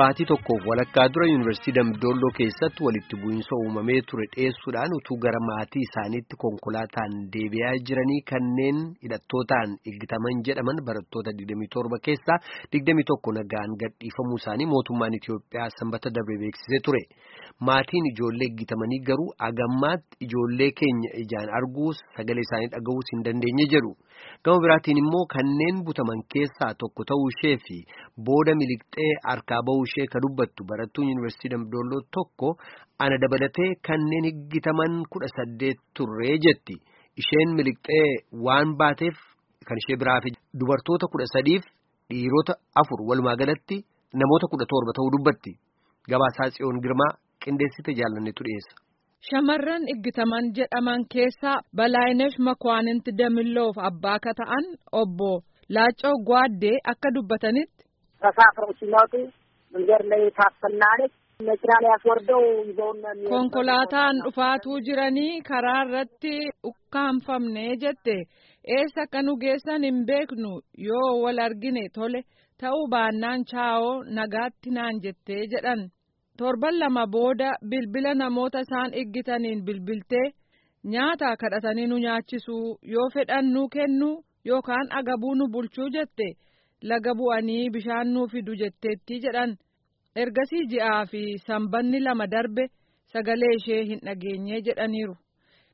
baatii tokkoof walakkaa dura yuunivarsiitii Dambidolloo keessatti walitti bu'iinsa uumamee ture dhiyeessuudhaan utuu gara maatii isaaniitti konkolaataan deebi'aa jiranii kanneen hidhattootaan eeggataman jedhaman barattoota 27 keessaa 21 nagaan gadhiifamuu isaanii mootummaan Itiyoophiyaa sanbata darbe beeksisee ture. Maatiin ijoollee eeggatamanii garuu agammaatti ijoollee keenya ijaan arguus sagalee isaanii dhaga'uus hin dandeenye jedhu. Gama biraatiin immoo kanneen butaman keessaa tokko ta'uu ishee fi booda miliqxee harkaa bahuu ishee ka dubbattu barattuu yuunivarsiitii Damdolloo tokko ana dabalatee kanneen higgitaman kudha saddeet turree jetti isheen miliqxee waan baateef kan ishee biraaf dubartoota kudha sadiif dhiirota afur walumaa galatti namoota kudha torba ta'uu dubbatti gabaasaa tsiyoon girmaa qindeessite jaalannetu dhiyeessa. Shamarran iggitaman jedhaman keessaa Balaayinesh Makwaaninti Damilloof abbaa ka ta'an obbo Laaccoo Gwaaddee akka dubbatanitti. Tasaafurumsiimaatu መንገድ ላይ ታፈናለች። መኪና ላይ አስወርደው ይዘውን Konkolaataan dhufaatuu jiranii karaa irratti ukkaanfamne jette eessa akka nu geessan hin beeknu yoo wal argine tole ta'uu baannaan chaa'oo nagaatti naan jettee jedhan. torban lama booda bilbila namoota isaan eeggataniin bilbiltee nyaata kadhatanii nu nyaachisuu yoo fedhan nu kennu yookaan agabuu nu bulchuu jette Laga bu'anii bishaan nuu fidu jetteetti jedhan ergasii ji'aa fi sanbanni lama darbe sagalee ishee hin dhageenye jedhaniiru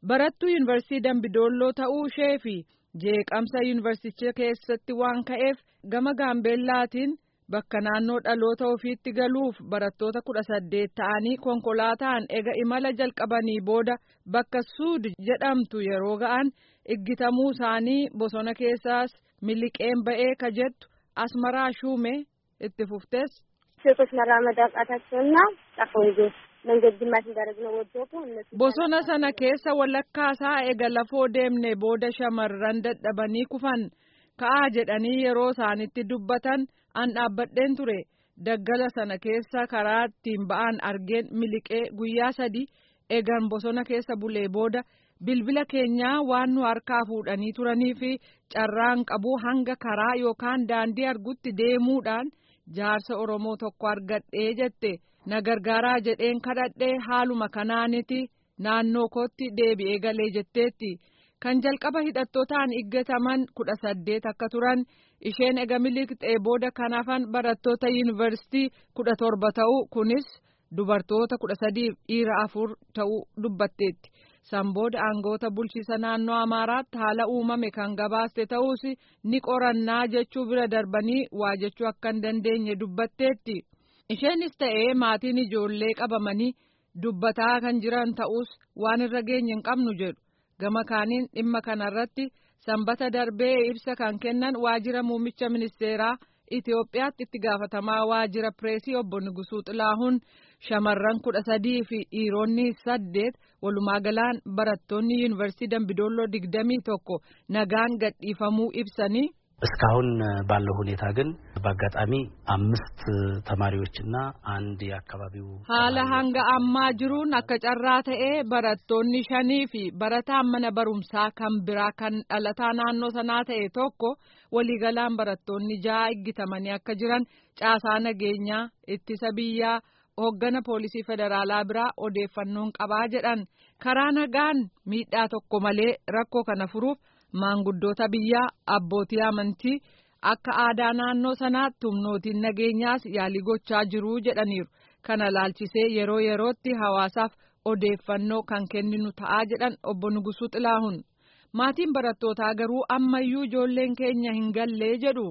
barattuu yuunivarsiitii dambidolloo ta'uu ishee fi jeeqamsa yuunivarsiitii keessatti waan ka'eef gama gaambeellaatiin. Bakka naannoo dhaloota ofiitti galuuf barattoota kudha saddeet ta'anii konkolaataan ega imala jalqabanii booda bakka suud jedhamtu yeroo ga'an eeggatamuu isaanii bosona keessaas miliqeen ba'ee ka jettu asmaraa shuume itti fuftees. ሴቶች መራመድ አቃታቸውና ጠፋው ይዞ መንገድ ግማሽ እንዳደረግ ነው ወደቁ። Bosona sana keessa walakkaasaa ega lafoo deemne booda shamarran dadhabanii kufan ka'aa jedhanii yeroo isaanitti dubbatan. an dhaabbadheen ture daggala sana keessa karaa ittiin ba'an argeen miliqee guyyaa sadi eegan bosona keessa bulee booda bilbila keenyaa waan nu harkaa fuudhanii fi carraan qabuu hanga karaa yookaan daandii argutti deemuudhaan jaarsa oromoo tokko argadhee jette. Na gargaaraa jedheen kadhadhee haaluma kanaaniti naannoo kootti deebi'ee galee jetteetti. kan jalqaba hidhattootaan eeggataman kudha saddeet akka turan isheen ega miliqxee booda kan hafan barattoota yuunivarsiitii kudha torba ta'uu kunis dubartoota kudha sadiif dhiira afur ta'uu dubbatteetti san booda aangoota bulchiisa naannoo amaaraatti haala uumame kan gabaaste ta'uus ni qorannaa jechuu bira darbanii waa jechuu akka hin dandeenye dubbatteetti isheenis ta'ee maatiin ijoollee qabamanii dubbataa kan jiran ta'us waan irra geenye hin qabnu jedhu. gama kaaniin dhimma kanarratti sanbata darbee ibsa kan kennan waajjira muummicha ministeeraa Itoophiyaatti itti gaafatamaa waajjira pireesii obbo Nugusuu Xilaahuun shamarran kudha sadii fi dhiironni saddeet walumaa galaan barattoonni yuunivarsiitii Dambidolloo digdamii tokko nagaan gadhiifamuu ibsanii. እስካሁን ባለው ሁኔታ ግን በአጋጣሚ አምስት ተማሪዎችና አንድ የአካባቢው haala hanga ammaa jiruun akka carraa ta'ee barattoonni shanii fi barataan mana barumsaa kan biraa kan dhalataa naannoo sanaa ta'e tokko waliigalaan barattoonni ja'a eeggatamanii akka jiran caasaa nageenyaa hoggana poolisii federaalaa biraa odeeffannoon qabaa jedhan. Karaa nagaan miidhaa tokko malee rakkoo kana furuuf. maanguddoota biyyaa abbootii amantii akka aadaa naannoo sanaatti humnootiin nageenyaas yaalii gochaa jiruu jedhaniiru. Kana laalchisee yeroo yerootti hawaasaaf odeeffannoo kan kenninu ta'aa jedhan obbo Nugusuu Xilaahun maatiin barattootaa garuu ammayyuu ijoolleen keenya hin gallee jedhu.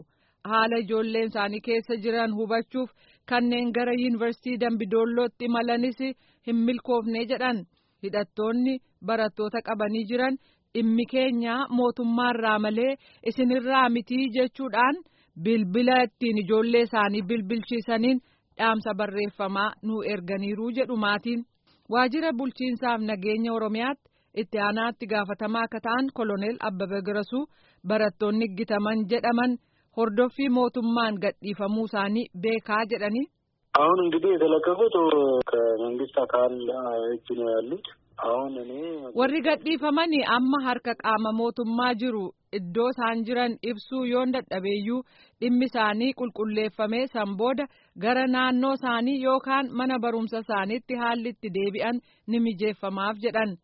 Haala ijoolleen isaanii keessa jiran hubachuuf kanneen gara yuunivarsiitii Dambidoollootti imalanis hin milkoofne jedhan hidhattoonni barattoota qabanii jiran. dhimmi keenya mootummaarraa malee isinirraa mitii jechuudhaan bilbila ittiin ijoollee isaanii bilbilchiisaniin dhaamsa barreeffamaa nu erganiiruu jedhu maatiin waajjira bulchiinsaaf nageenya oromiyaatti itti aanaatti gaafatamaa akka ta'an koloneel abbabee garasuu barattoonni eeggataman jedhaman hordoffii mootummaan gadhiifamuu isaanii beekaa jedhanii. አሁን እንግዲህ የተለቀቁት ከመንግስት አካል እጅ ነው ያሉት። warri gadhiifamanii amma harka qaama mootummaa jiru iddoo isaan jiran ibsuu yoon dadhabeeyyuu dhimmi isaanii qulqulleeffamee san booda gara naannoo isaanii yookaan mana barumsa isaaniitti haalli itti deebi'an ni mijeeffamaaf jedhan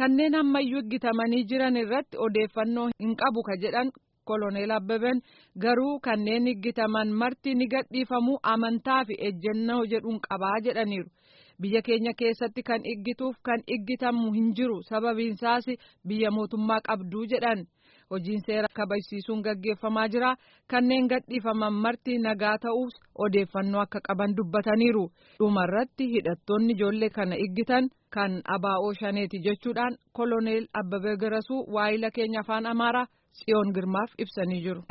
kanneen ammayyuu eeggatamanii jiran irratti odeeffannoo hin qabu ka jedhan koloneel Abbabeen garuu kanneen eeggataman marti ni gadhiifamuu amantaa fi ejjennoo jedhuun qabaa jedhaniiru. biyya keenya keessatti kan eeggatuuf kan eeggatamu hin jiru sababiinsaas biyya mootummaa qabduu jedhan. Hojiin seera kabachiisuun gaggeeffamaa jira. Kanneen gadhiifaman marti nagaa ta'uus odeeffannoo akka qaban dubbataniiru. Dhumarratti hidhattoonni ijoollee kana eeggatan kan abaa'oo shaneeti jechuudhaan koloneel abbabee garasuu waayila keenya afaan amaaraa tsiyoon girmaaf ibsanii jiru.